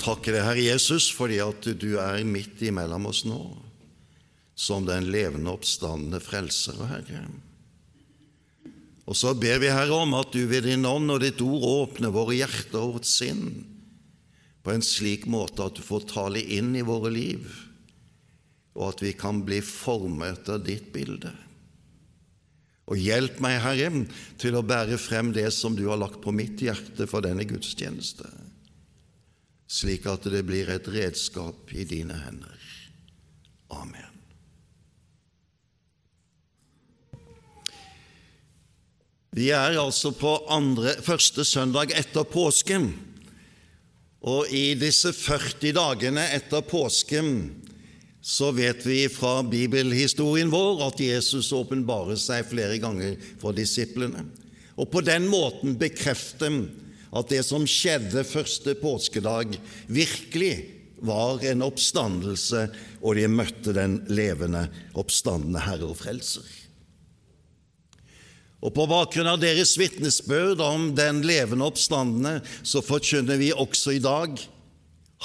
Takker deg, Herre Jesus, fordi at du er midt imellom oss nå, som den levende, oppstandende frelser og Herre. Og så ber vi, Herre, om at du ved din ånd og ditt ord åpner våre hjerter og vårt sinn på en slik måte at du får tale inn i våre liv, og at vi kan bli formet etter ditt bilde. Og hjelp meg, Herre, til å bære frem det som du har lagt på mitt hjerte for denne gudstjeneste, slik at det blir et redskap i dine hender. Amen. Vi er altså på andre, første søndag etter påsken, og i disse 40 dagene etter påsken så vet vi fra bibelhistorien vår at Jesus åpenbarer seg flere ganger for disiplene, og på den måten bekrefter at det som skjedde første påskedag, virkelig var en oppstandelse, og de møtte den levende, oppstandende Herre og Frelser. Og På bakgrunn av deres vitnesbyrd om den levende oppstandende, så forkynner vi også i dag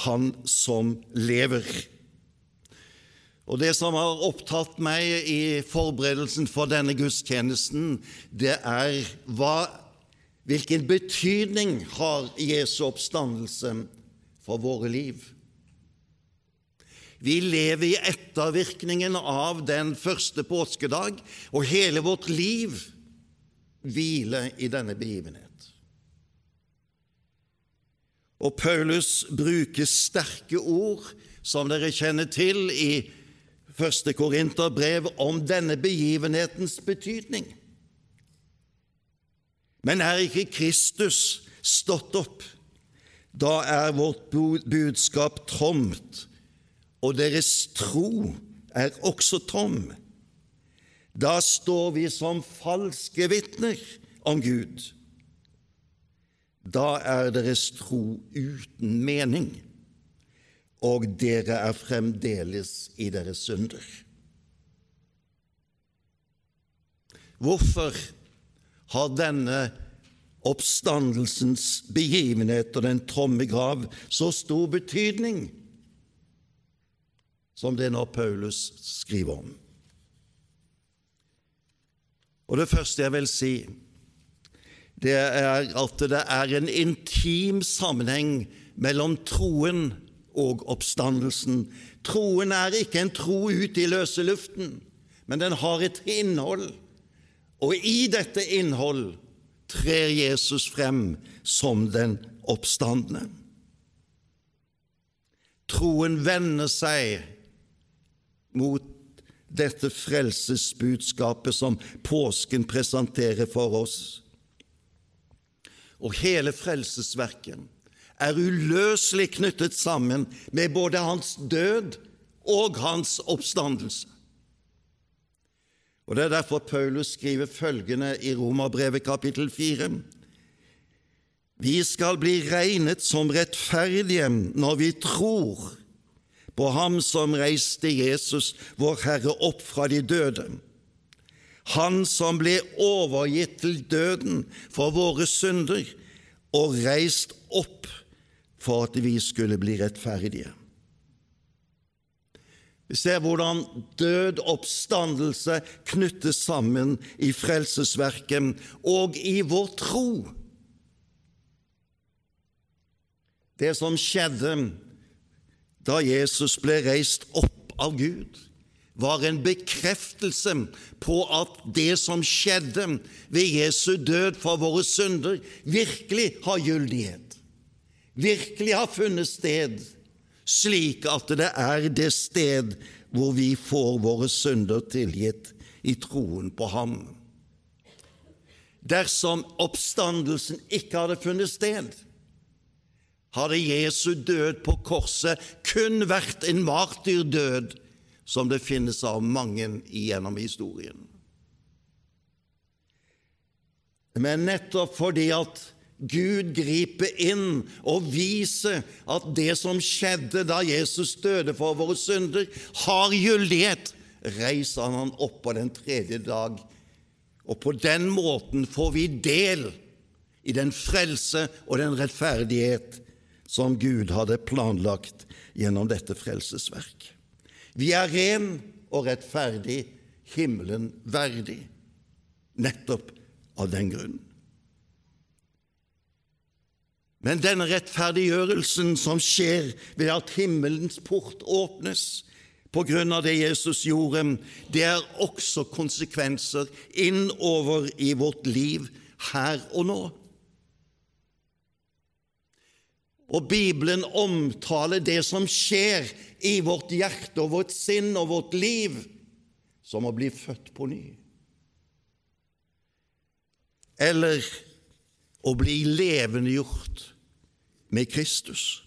Han som lever. Og Det som har opptatt meg i forberedelsen for denne gudstjenesten, det er hva, hvilken betydning har Jesu oppstandelse for våre liv. Vi lever i ettervirkningen av den første påskedag, og hele vårt liv hviler i denne begivenhet. Og Paulus bruker sterke ord, som dere kjenner til, i første Korinterbrev om denne begivenhetens betydning. Men er ikke Kristus stått opp, da er vårt budskap tomt, og deres tro er også tom. Da står vi som falske vitner om Gud. Da er deres tro uten mening, og dere er fremdeles i deres synder. Hvorfor har denne oppstandelsens begivenhet og den tomme grav så stor betydning som det nå Paulus skriver om? Og Det første jeg vil si, det er at det er en intim sammenheng mellom troen og oppstandelsen. Troen er ikke en tro ut i løse luften, men den har et innhold. Og i dette innhold trer Jesus frem som den oppstandende. Troen vender seg mot dette frelsesbudskapet som påsken presenterer for oss. Og hele frelsesverket er uløselig knyttet sammen med både hans død og hans oppstandelse. Og Det er derfor Paulus skriver følgende i Romerbrevet kapittel 4. Vi skal bli regnet som rettferdige når vi tror på Ham som reiste Jesus, vår Herre, opp fra de døde. Han som ble overgitt til døden for våre synder og reist opp for at vi skulle bli rettferdige. Vi ser hvordan død oppstandelse knyttes sammen i frelsesverket og i vår tro. Det som skjedde da Jesus ble reist opp av Gud, var en bekreftelse på at det som skjedde ved Jesu død for våre synder, virkelig har gyldighet, virkelig har funnet sted, slik at det er det sted hvor vi får våre synder tilgitt i troen på Ham. Dersom oppstandelsen ikke hadde funnet sted, hadde Jesu død på korset kun vært en martyrdød, som det finnes av mange gjennom historien. Men nettopp fordi at Gud griper inn og viser at det som skjedde da Jesus døde for våre synder, har gyldighet, reiser han opp på den tredje dag. Og på den måten får vi del i den frelse og den rettferdighet som Gud hadde planlagt gjennom dette frelsesverk. Vi er ren og rettferdig, himmelen verdig, nettopp av den grunn. Men denne rettferdiggjørelsen som skjer ved at himmelens port åpnes på grunn av det Jesus gjorde, det er også konsekvenser innover i vårt liv her og nå. Og Bibelen omtaler det som skjer i vårt hjerte og vårt sinn og vårt liv, som å bli født på ny. Eller å bli levendegjort med Kristus.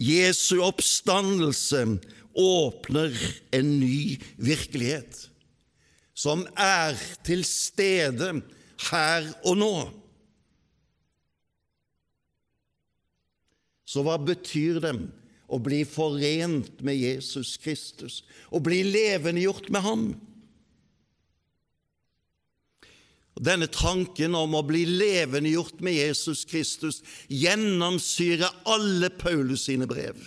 Jesu oppstandelse åpner en ny virkelighet som er til stede her og nå. Så hva betyr det å bli forent med Jesus Kristus, å bli levendegjort med ham? Denne tanken om å bli levendegjort med Jesus Kristus gjennomsyrer alle Paulus sine brev.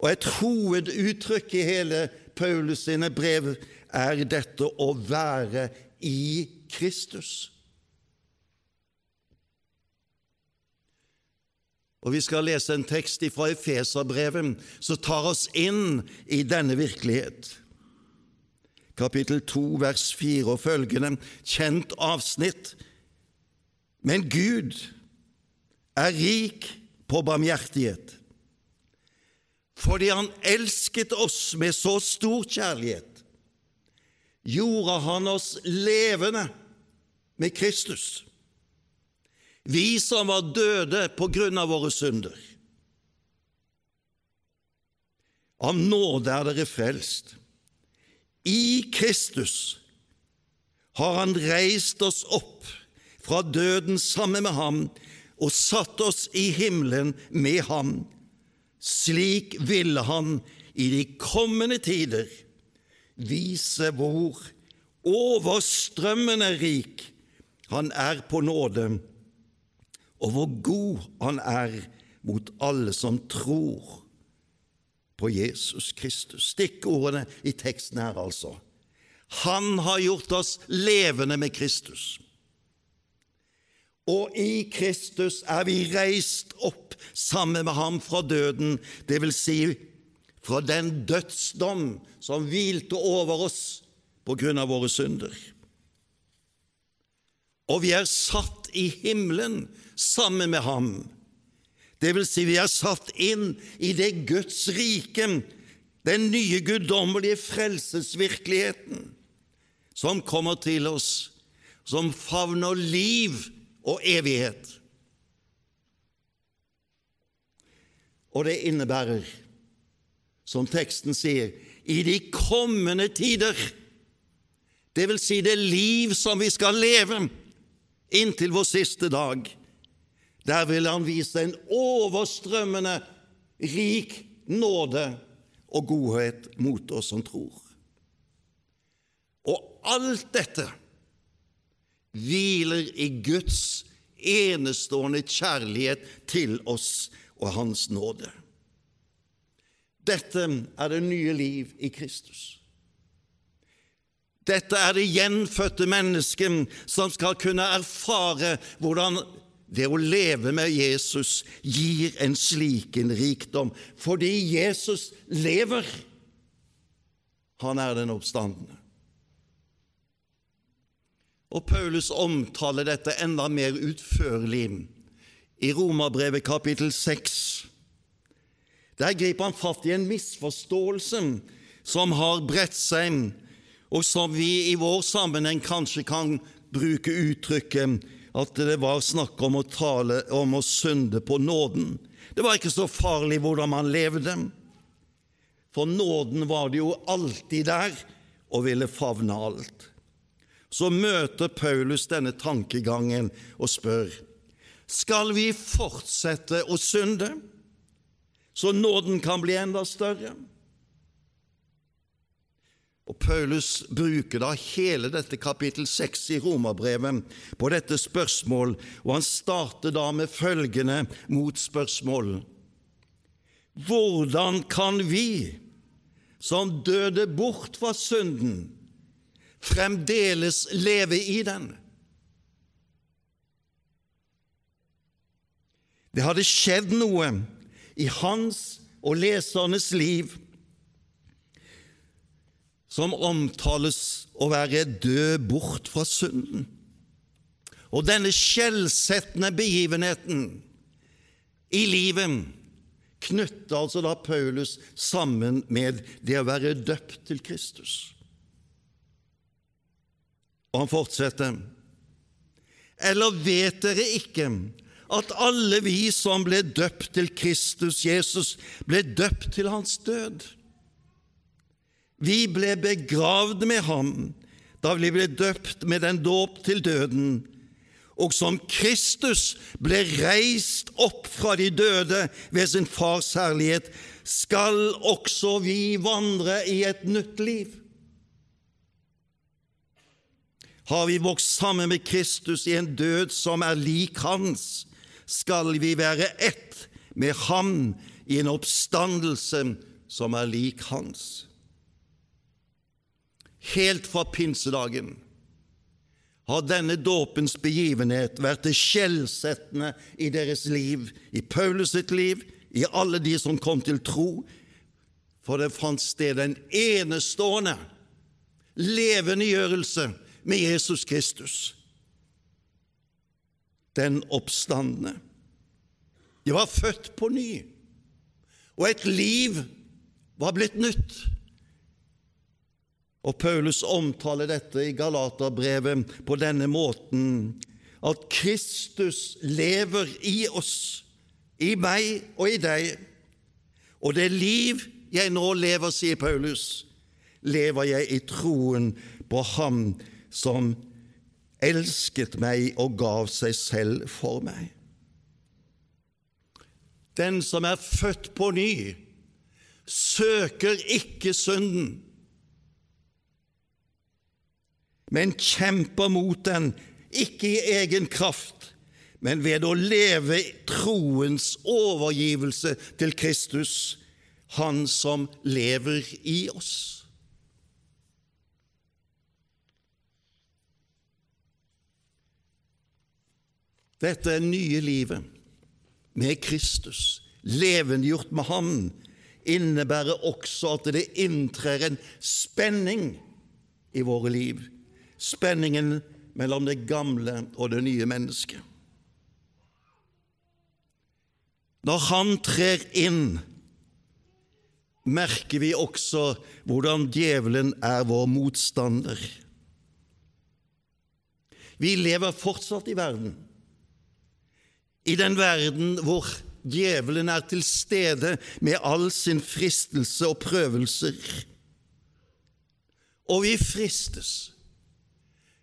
Og Et hoveduttrykk i hele Paulus sine brev er dette å være i Kristus. Og Vi skal lese en tekst fra Efeserbrevet som tar oss inn i denne virkelighet. Kapittel 2, vers 4 og følgende, kjent avsnitt. Men Gud er rik på barmhjertighet. Fordi Han elsket oss med så stor kjærlighet, gjorde Han oss levende med Kristus vi som var døde på grunn av våre synder. Av nåde er dere frelst. I Kristus har Han reist oss opp fra døden sammen med ham og satt oss i himmelen med ham. Slik ville Han i de kommende tider vise hvor overstrømmende rik Han er på nåde og hvor god han er mot alle som tror på Jesus Kristus. Stikkordene i teksten her, altså. Han har gjort oss levende med Kristus. Og i Kristus er vi reist opp sammen med ham fra døden, det vil si fra den dødsdom som hvilte over oss på grunn av våre synder. Og vi er satt i himmelen sammen med ham. Det vil si, vi er satt inn i det Guds rike, den nye guddommelige frelsesvirkeligheten, som kommer til oss, som favner liv og evighet. Og det innebærer, som teksten sier, i de kommende tider, det vil si det liv som vi skal leve inntil vår siste dag. Der vil han vise en overstrømmende rik nåde og godhet mot oss som tror. Og alt dette hviler i Guds enestående kjærlighet til oss og Hans nåde. Dette er det nye liv i Kristus. Dette er det gjenfødte mennesket som skal kunne erfare hvordan det å leve med Jesus gir en slik en rikdom, fordi Jesus lever. Han er den oppstandende. Og Paulus omtaler dette enda mer utførlig i Romerbrevet kapittel 6. Der griper han fatt i en misforståelse som har bredt seg, og som vi i vår sammenheng kanskje kan bruke uttrykket at det var snakk om å tale om å synde på nåden. Det var ikke så farlig hvordan man levde, for nåden var det jo alltid der og ville favne alt. Så møter Paulus denne tankegangen og spør skal vi fortsette å synde, så nåden kan bli enda større. Og Paulus bruker da hele dette kapittel 6 i Romerbrevet på dette spørsmål, og han starter da med følgende motspørsmål. Hvordan kan vi, som døde bort fra synden, fremdeles leve i den? Det hadde skjedd noe i hans og lesernes liv som omtales å være død bort fra synden. Og denne skjellsettende begivenheten i livet knytter altså da Paulus sammen med det å være døpt til Kristus. Og han fortsetter. Eller vet dere ikke at alle vi som ble døpt til Kristus Jesus, ble døpt til hans død? Vi ble begravd med ham da vi ble døpt med den dåp til døden, og som Kristus ble reist opp fra de døde ved sin Fars herlighet, skal også vi vandre i et nytt liv. Har vi vokst sammen med Kristus i en død som er lik hans, skal vi være ett med ham i en oppstandelse som er lik hans helt fra pinsedagen har denne dåpens begivenhet vært det skjellsettende i deres liv, i Paulus sitt liv, i alle de som kom til tro, for det fant sted en enestående levendegjørelse med Jesus Kristus, den oppstandende. De var født på ny, og et liv var blitt nytt. Og Paulus omtaler dette i Galaterbrevet på denne måten at Kristus lever i oss, i meg og i deg. Og det liv jeg nå lever, sier Paulus, lever jeg i troen på Ham som elsket meg og gav seg selv for meg. Den som er født på ny, søker ikke synden men kjemper mot den, ikke i egen kraft, men ved å leve troens overgivelse til Kristus, Han som lever i oss. Dette er nye livet med Kristus, levendegjort med Ham, innebærer også at det inntrer en spenning i våre liv spenningen mellom det gamle og det nye mennesket. Når Han trer inn, merker vi også hvordan djevelen er vår motstander. Vi lever fortsatt i verden, i den verden hvor djevelen er til stede med all sin fristelse og prøvelser. Og vi fristes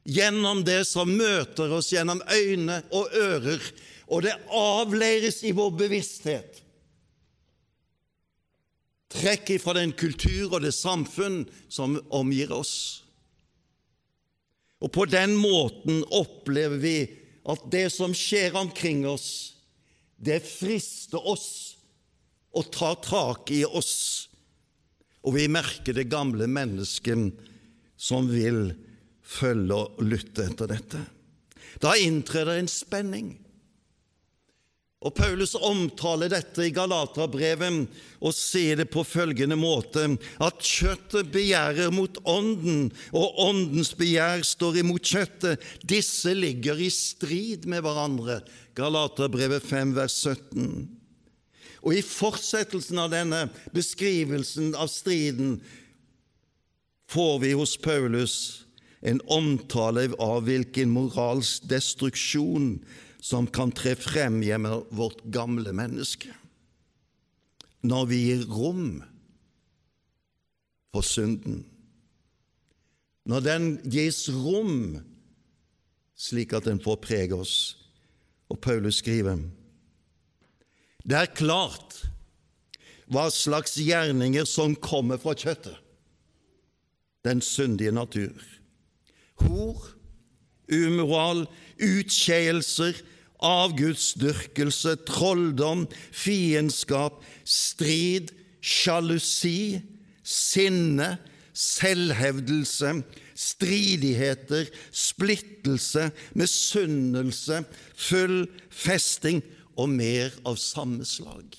gjennom det som møter oss gjennom øyne og ører, og det avleires i vår bevissthet. Trekk ifra den kultur og det samfunn som omgir oss. Og på den måten opplever vi at det som skjer omkring oss, det frister oss og tar tak i oss, og vi merker det gamle mennesket som vil følge og lytte etter dette. Da inntrer en spenning. Og Paulus omtaler dette i Galaterbrevet og sier det på følgende måte at kjøttet begjærer mot ånden, og åndens begjær står imot kjøttet. Disse ligger i strid med hverandre. Galaterbrevet 5, vers 17. Og i fortsettelsen av denne beskrivelsen av striden får vi hos Paulus en omtale av hvilken moralsk destruksjon som kan tre frem gjennom vårt gamle menneske når vi gir rom for synden. Når den gis rom slik at den får prege oss. Og Paulus skriver det er klart hva slags gjerninger som kommer fra kjøttet, den syndige natur. Hor, umoral, utskeielser, avgudsdyrkelse, trolldom, fiendskap, strid, sjalusi, sinne, selvhevdelse, stridigheter, splittelse, misunnelse, full festing og mer av samme slag.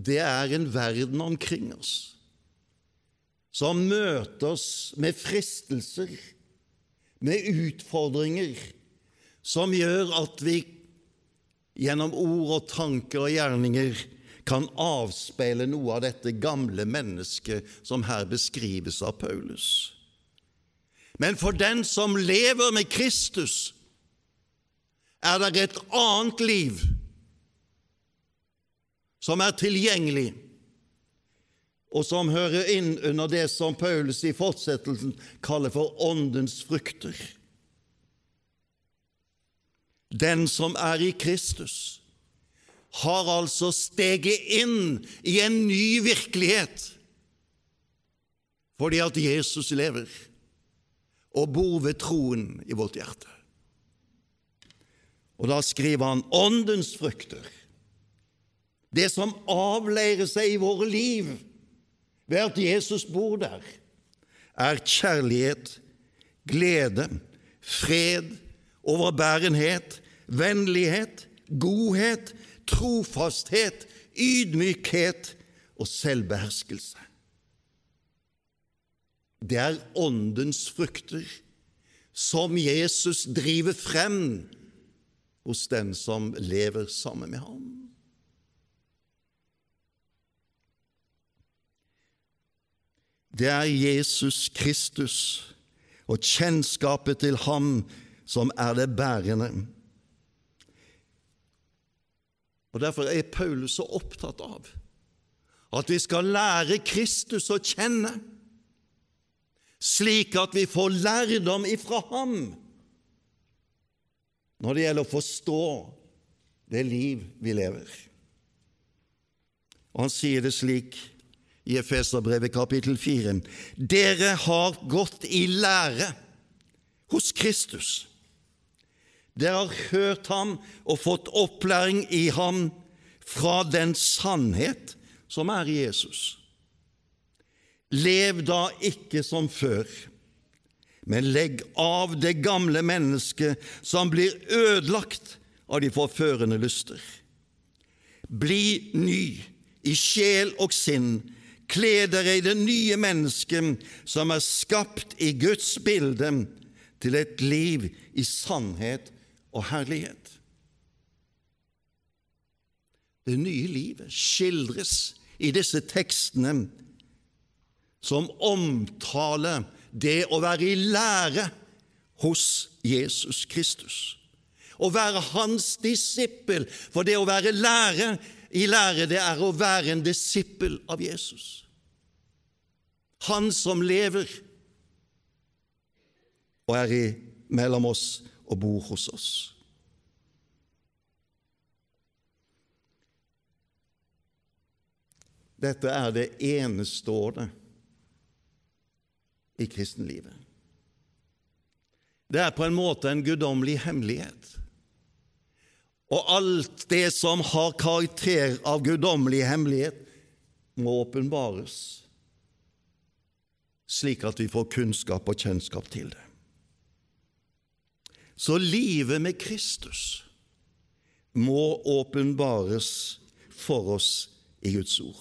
Det er en verden omkring oss som møter oss med fristelser, med utfordringer, som gjør at vi gjennom ord og tanker og gjerninger kan avspeile noe av dette gamle mennesket som her beskrives av Paulus. Men for den som lever med Kristus, er det et annet liv som er tilgjengelig, og som hører inn under det som Paulus i fortsettelsen kaller for åndens frukter. Den som er i Kristus, har altså steget inn i en ny virkelighet fordi at Jesus lever og bor ved troen i vårt hjerte. Og da skriver han åndens frukter, det som avleirer seg i våre liv ved at Jesus bor der, er kjærlighet, glede, fred, overbærenhet, vennlighet, godhet, trofasthet, ydmykhet og selvbeherskelse. Det er åndens frukter som Jesus driver frem hos den som lever sammen med ham. Det er Jesus Kristus og kjennskapet til ham som er det bærende. Og Derfor er Paulus så opptatt av at vi skal lære Kristus å kjenne, slik at vi får lærdom ifra ham når det gjelder å forstå det liv vi lever. Og Han sier det slik i Efeserbrevet kapittel 4.: Dere har gått i lære hos Kristus dere har hørt ham og fått opplæring i ham fra den sannhet som er Jesus. Lev da ikke som før, men legg av det gamle mennesket som blir ødelagt av de forførende lyster. Bli ny i sjel og sinn, kle dere i det nye mennesket som er skapt i Guds bilde, til et liv i sannhet og herlighet. Det nye livet skildres i disse tekstene som omtaler det å være i lære hos Jesus Kristus. Å være hans disippel, for det å være lære i lære, det er å være en disippel av Jesus. Han som lever og er i mellom oss og bor hos oss. Dette er det enestående i kristenlivet. Det er på en måte en guddommelig hemmelighet. Og alt det som har karakter av guddommelig hemmelighet, må åpenbares, slik at vi får kunnskap og kjennskap til det. Så livet med Kristus må åpenbares for oss i Guds ord.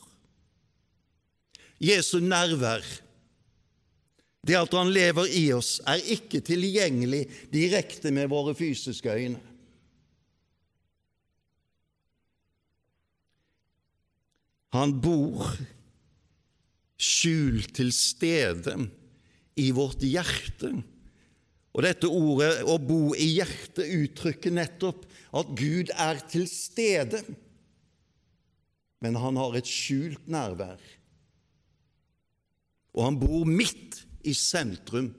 Jesu nærvær, det at Han lever i oss, er ikke tilgjengelig direkte med våre fysiske øyne. Han bor skjult til stede i vårt hjerte. Og dette ordet 'å bo i hjertet' uttrykker nettopp at Gud er til stede, men han har et skjult nærvær. Og han bor midt i sentrum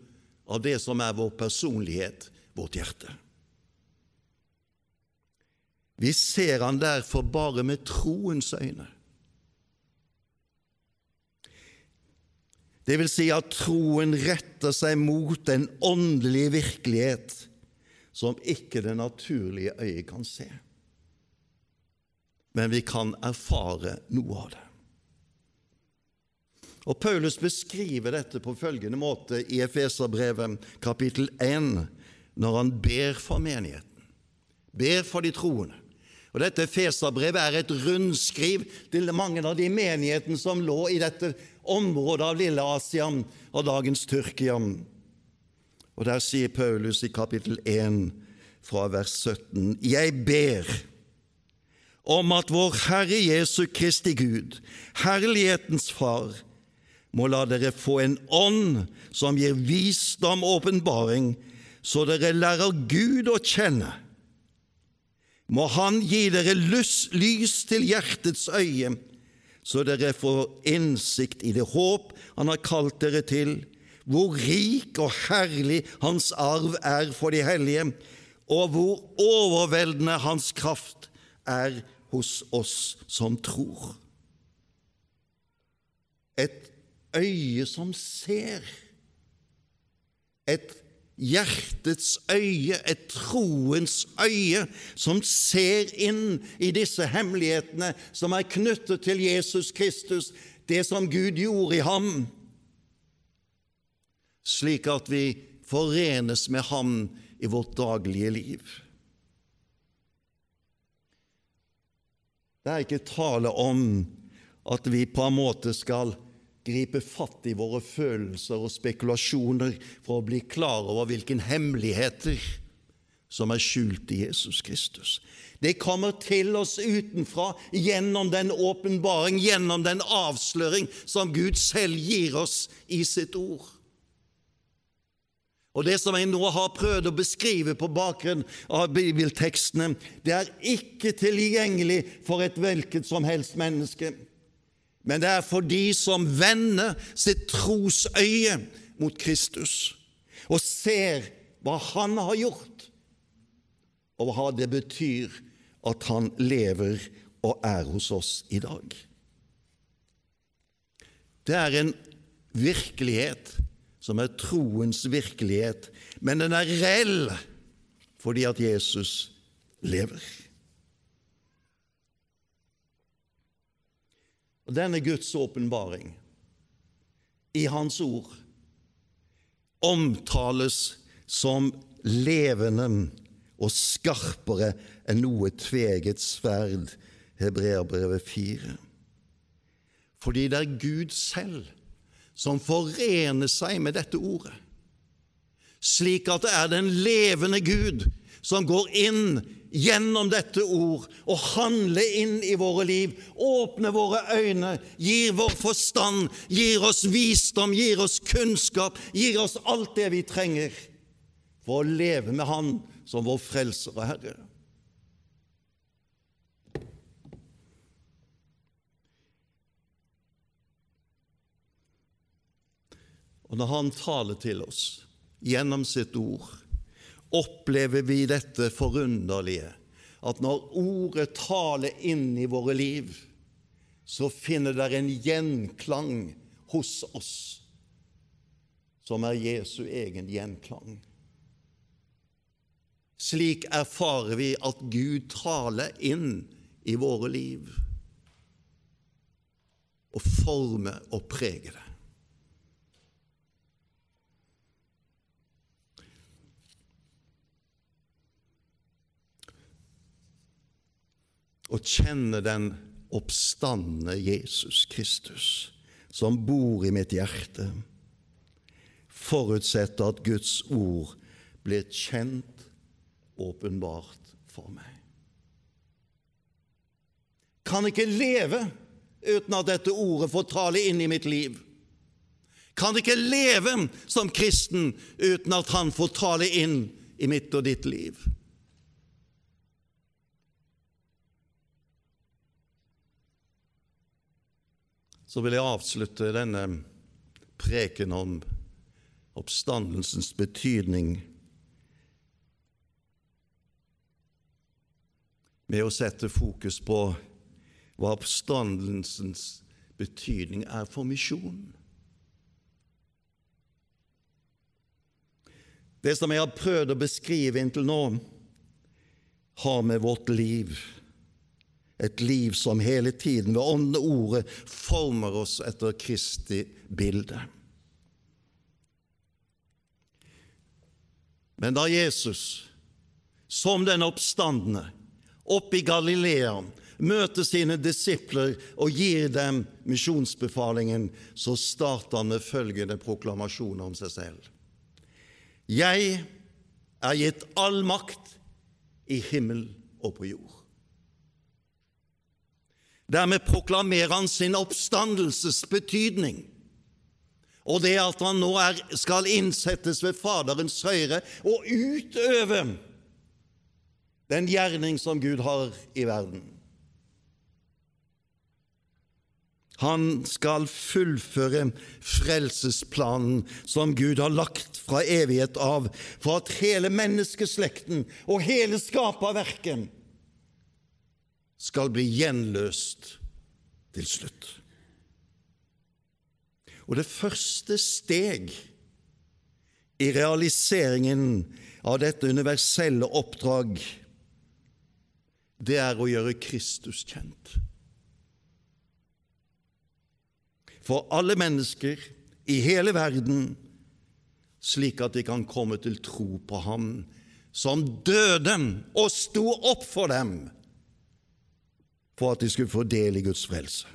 av det som er vår personlighet, vårt hjerte. Vi ser han derfor bare med troens øyne. Det vil si at troen retter seg mot en åndelig virkelighet som ikke det naturlige øyet kan se. Men vi kan erfare noe av det. Og Paulus beskriver dette på følgende måte i Efeserbrevet kapittel 1, når han ber for menigheten, ber for de troende. Og Dette Efeserbrevet er et rundskriv til mange av de menighetene som lå i dette området av Lille Asia og dagens Tyrkia. Og Der sier Paulus i kapittel 1 fra vers 17.: Jeg ber om at vår Herre Jesu Kristi Gud, Herlighetens Far, må la dere få en ånd som gir visdom og åpenbaring, så dere lærer Gud å kjenne må Han gi dere lys, lys til hjertets øye, så dere får innsikt i det håp Han har kalt dere til, hvor rik og herlig Hans arv er for de hellige, og hvor overveldende Hans kraft er hos oss som tror. Et øye som ser, et hjertets øye, et troens øye, som ser inn i disse hemmelighetene som er knyttet til Jesus Kristus, det som Gud gjorde i ham, slik at vi forenes med ham i vårt daglige liv. Det er ikke tale om at vi på en måte skal gripe fatt i våre følelser og spekulasjoner for å bli klar over hvilke hemmeligheter som er skjult i Jesus Kristus. Det kommer til oss utenfra gjennom den åpenbaring, gjennom den avsløring som Gud selv gir oss i sitt ord. Og Det som jeg nå har prøvd å beskrive på bakgrunn av bibeltekstene, det er ikke tilgjengelig for et hvilket som helst menneske men det er for de som vender sitt trosøye mot Kristus og ser hva Han har gjort, og hva det betyr at Han lever og er hos oss i dag. Det er en virkelighet som er troens virkelighet, men den er reell fordi at Jesus lever. Og Denne Guds åpenbaring i Hans ord omtales som levende og skarpere enn noe tveget sverd, Hebreabrevet 4. Fordi det er Gud selv som forener seg med dette ordet, slik at det er den levende Gud som går inn gjennom dette ord og handler inn i våre liv, åpner våre øyne, gir vår forstand, gir oss visdom, gir oss kunnskap, gir oss alt det vi trenger for å leve med Han som vår frelser og Herre. Og når Han taler til oss gjennom sitt ord, opplever vi dette forunderlige, at når Ordet taler inn i våre liv, så finner det en gjenklang hos oss, som er Jesu egen gjenklang. Slik erfarer vi at Gud taler inn i våre liv og former og preger det. Og kjenne den oppstandende Jesus Kristus som bor i mitt hjerte, forutsetter at Guds ord blir kjent, åpenbart for meg. Kan ikke leve uten at dette ordet får tale inn i mitt liv. Kan ikke leve som kristen uten at Han får tale inn i mitt og ditt liv. Så vil jeg avslutte denne preken om oppstandelsens betydning med å sette fokus på hva oppstandelsens betydning er for misjonen. Det som jeg har prøvd å beskrive inntil nå, har med vårt liv et liv som hele tiden ved åndene ordet former oss etter Kristi bilde. Men da Jesus, som den oppstandende, oppe i Galilea, møter sine disipler og gir dem misjonsbefalingen, så starter han med følgende proklamasjon om seg selv. Jeg er gitt all makt i himmel og på jord. Dermed proklamerer han sin oppstandelses betydning, og det at han nå er, skal innsettes ved Faderens høyre og utøve den gjerning som Gud har i verden. Han skal fullføre frelsesplanen som Gud har lagt fra evighet av, for at hele menneskeslekten og hele skaperverket skal bli gjenløst til slutt. Og det første steg i realiseringen av dette universelle oppdrag det er å gjøre Kristus kjent. For alle mennesker i hele verden, slik at de kan komme til tro på Ham som døde og sto opp for dem, for at de skulle få del i Guds frelse.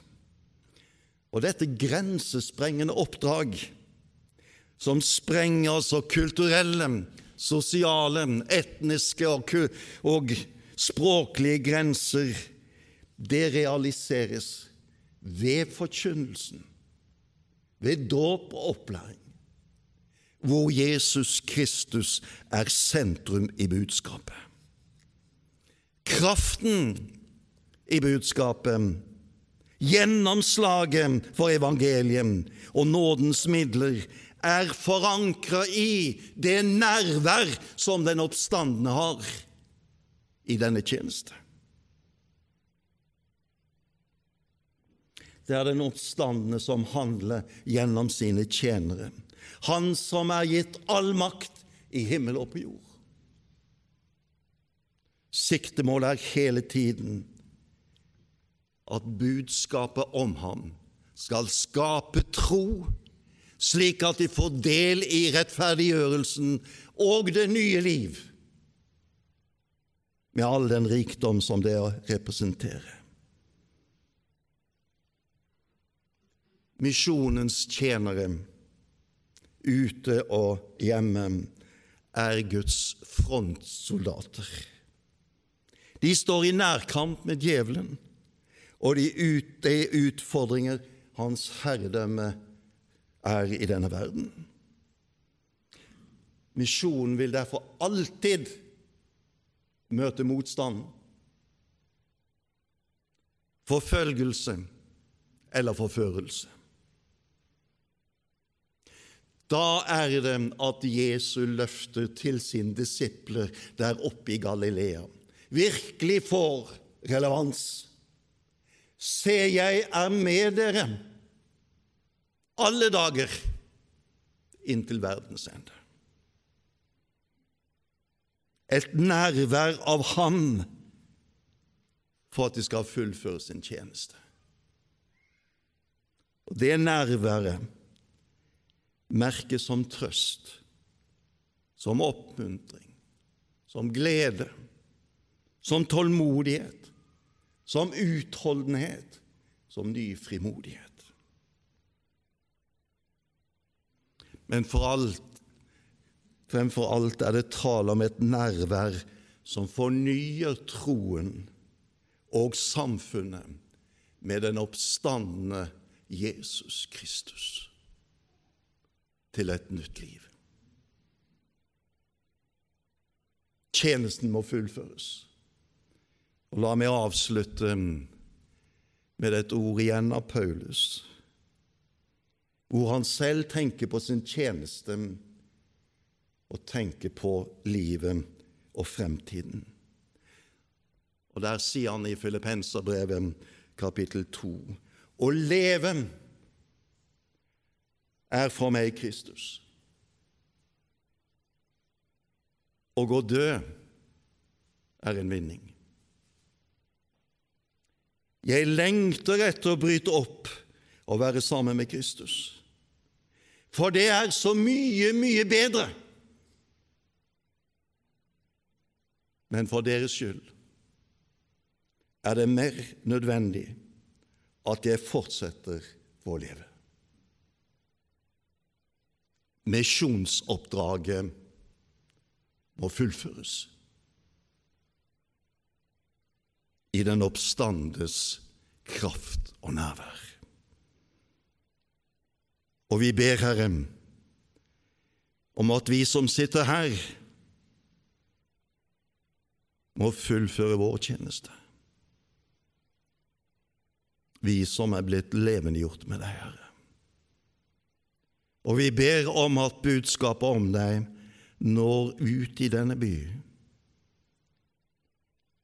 Og dette grensesprengende oppdrag, som sprenger altså kulturelle, sosiale, etniske og, og språklige grenser, det realiseres ved forkynnelsen, ved dåp og opplæring, hvor Jesus Kristus er sentrum i budskapet. Kraften i budskapet, gjennomslaget for evangeliet og nådens midler er forankra i det nærvær som den oppstandende har i denne tjeneste. Det er den oppstandende som handler gjennom sine tjenere. Han som er gitt all makt i himmel og på jord. Siktemålet er hele tiden at budskapet om ham skal skape tro, slik at de får del i rettferdiggjørelsen og det nye liv med all den rikdom som det representerer. Misjonens tjenere, ute og hjemme, er Guds frontsoldater. De står i nærkamp med djevelen og de, ut, de utfordringer hans herredømme er i denne verden. Misjonen vil derfor alltid møte motstand, forfølgelse eller forførelse. Da er det at Jesu løfter til sine disipler der oppe i Galilea virkelig får relevans. Se, jeg er med dere alle dager inntil verdens ende et nærvær av Ham for at de skal fullføre sin tjeneste. Og Det nærværet merkes som trøst, som oppmuntring, som glede, som tålmodighet, som utholdenhet, som ny frimodighet. Men for alt Fremfor alt er det tale om et nærvær som fornyer troen og samfunnet med den oppstandende Jesus Kristus. til et nytt liv. Tjenesten må fullføres. Og La meg avslutte med et ord igjen av Paulus, hvor han selv tenker på sin tjeneste og tenker på livet og fremtiden. Og Der sier han i Filippenserbrevet kapittel 2 Å leve er for meg Kristus. Og Å død er en vinning. Jeg lengter etter å bryte opp og være sammen med Kristus. For det er så mye, mye bedre. Men for deres skyld er det mer nødvendig at jeg fortsetter å leve. Misjonsoppdraget må fullføres. I den oppstandes kraft og nærvær. Og vi ber Herre om at vi som sitter her, må fullføre vår tjeneste. Vi som er blitt levendegjort med deg, Herre. Og vi ber om at budskapet om deg når ut i denne by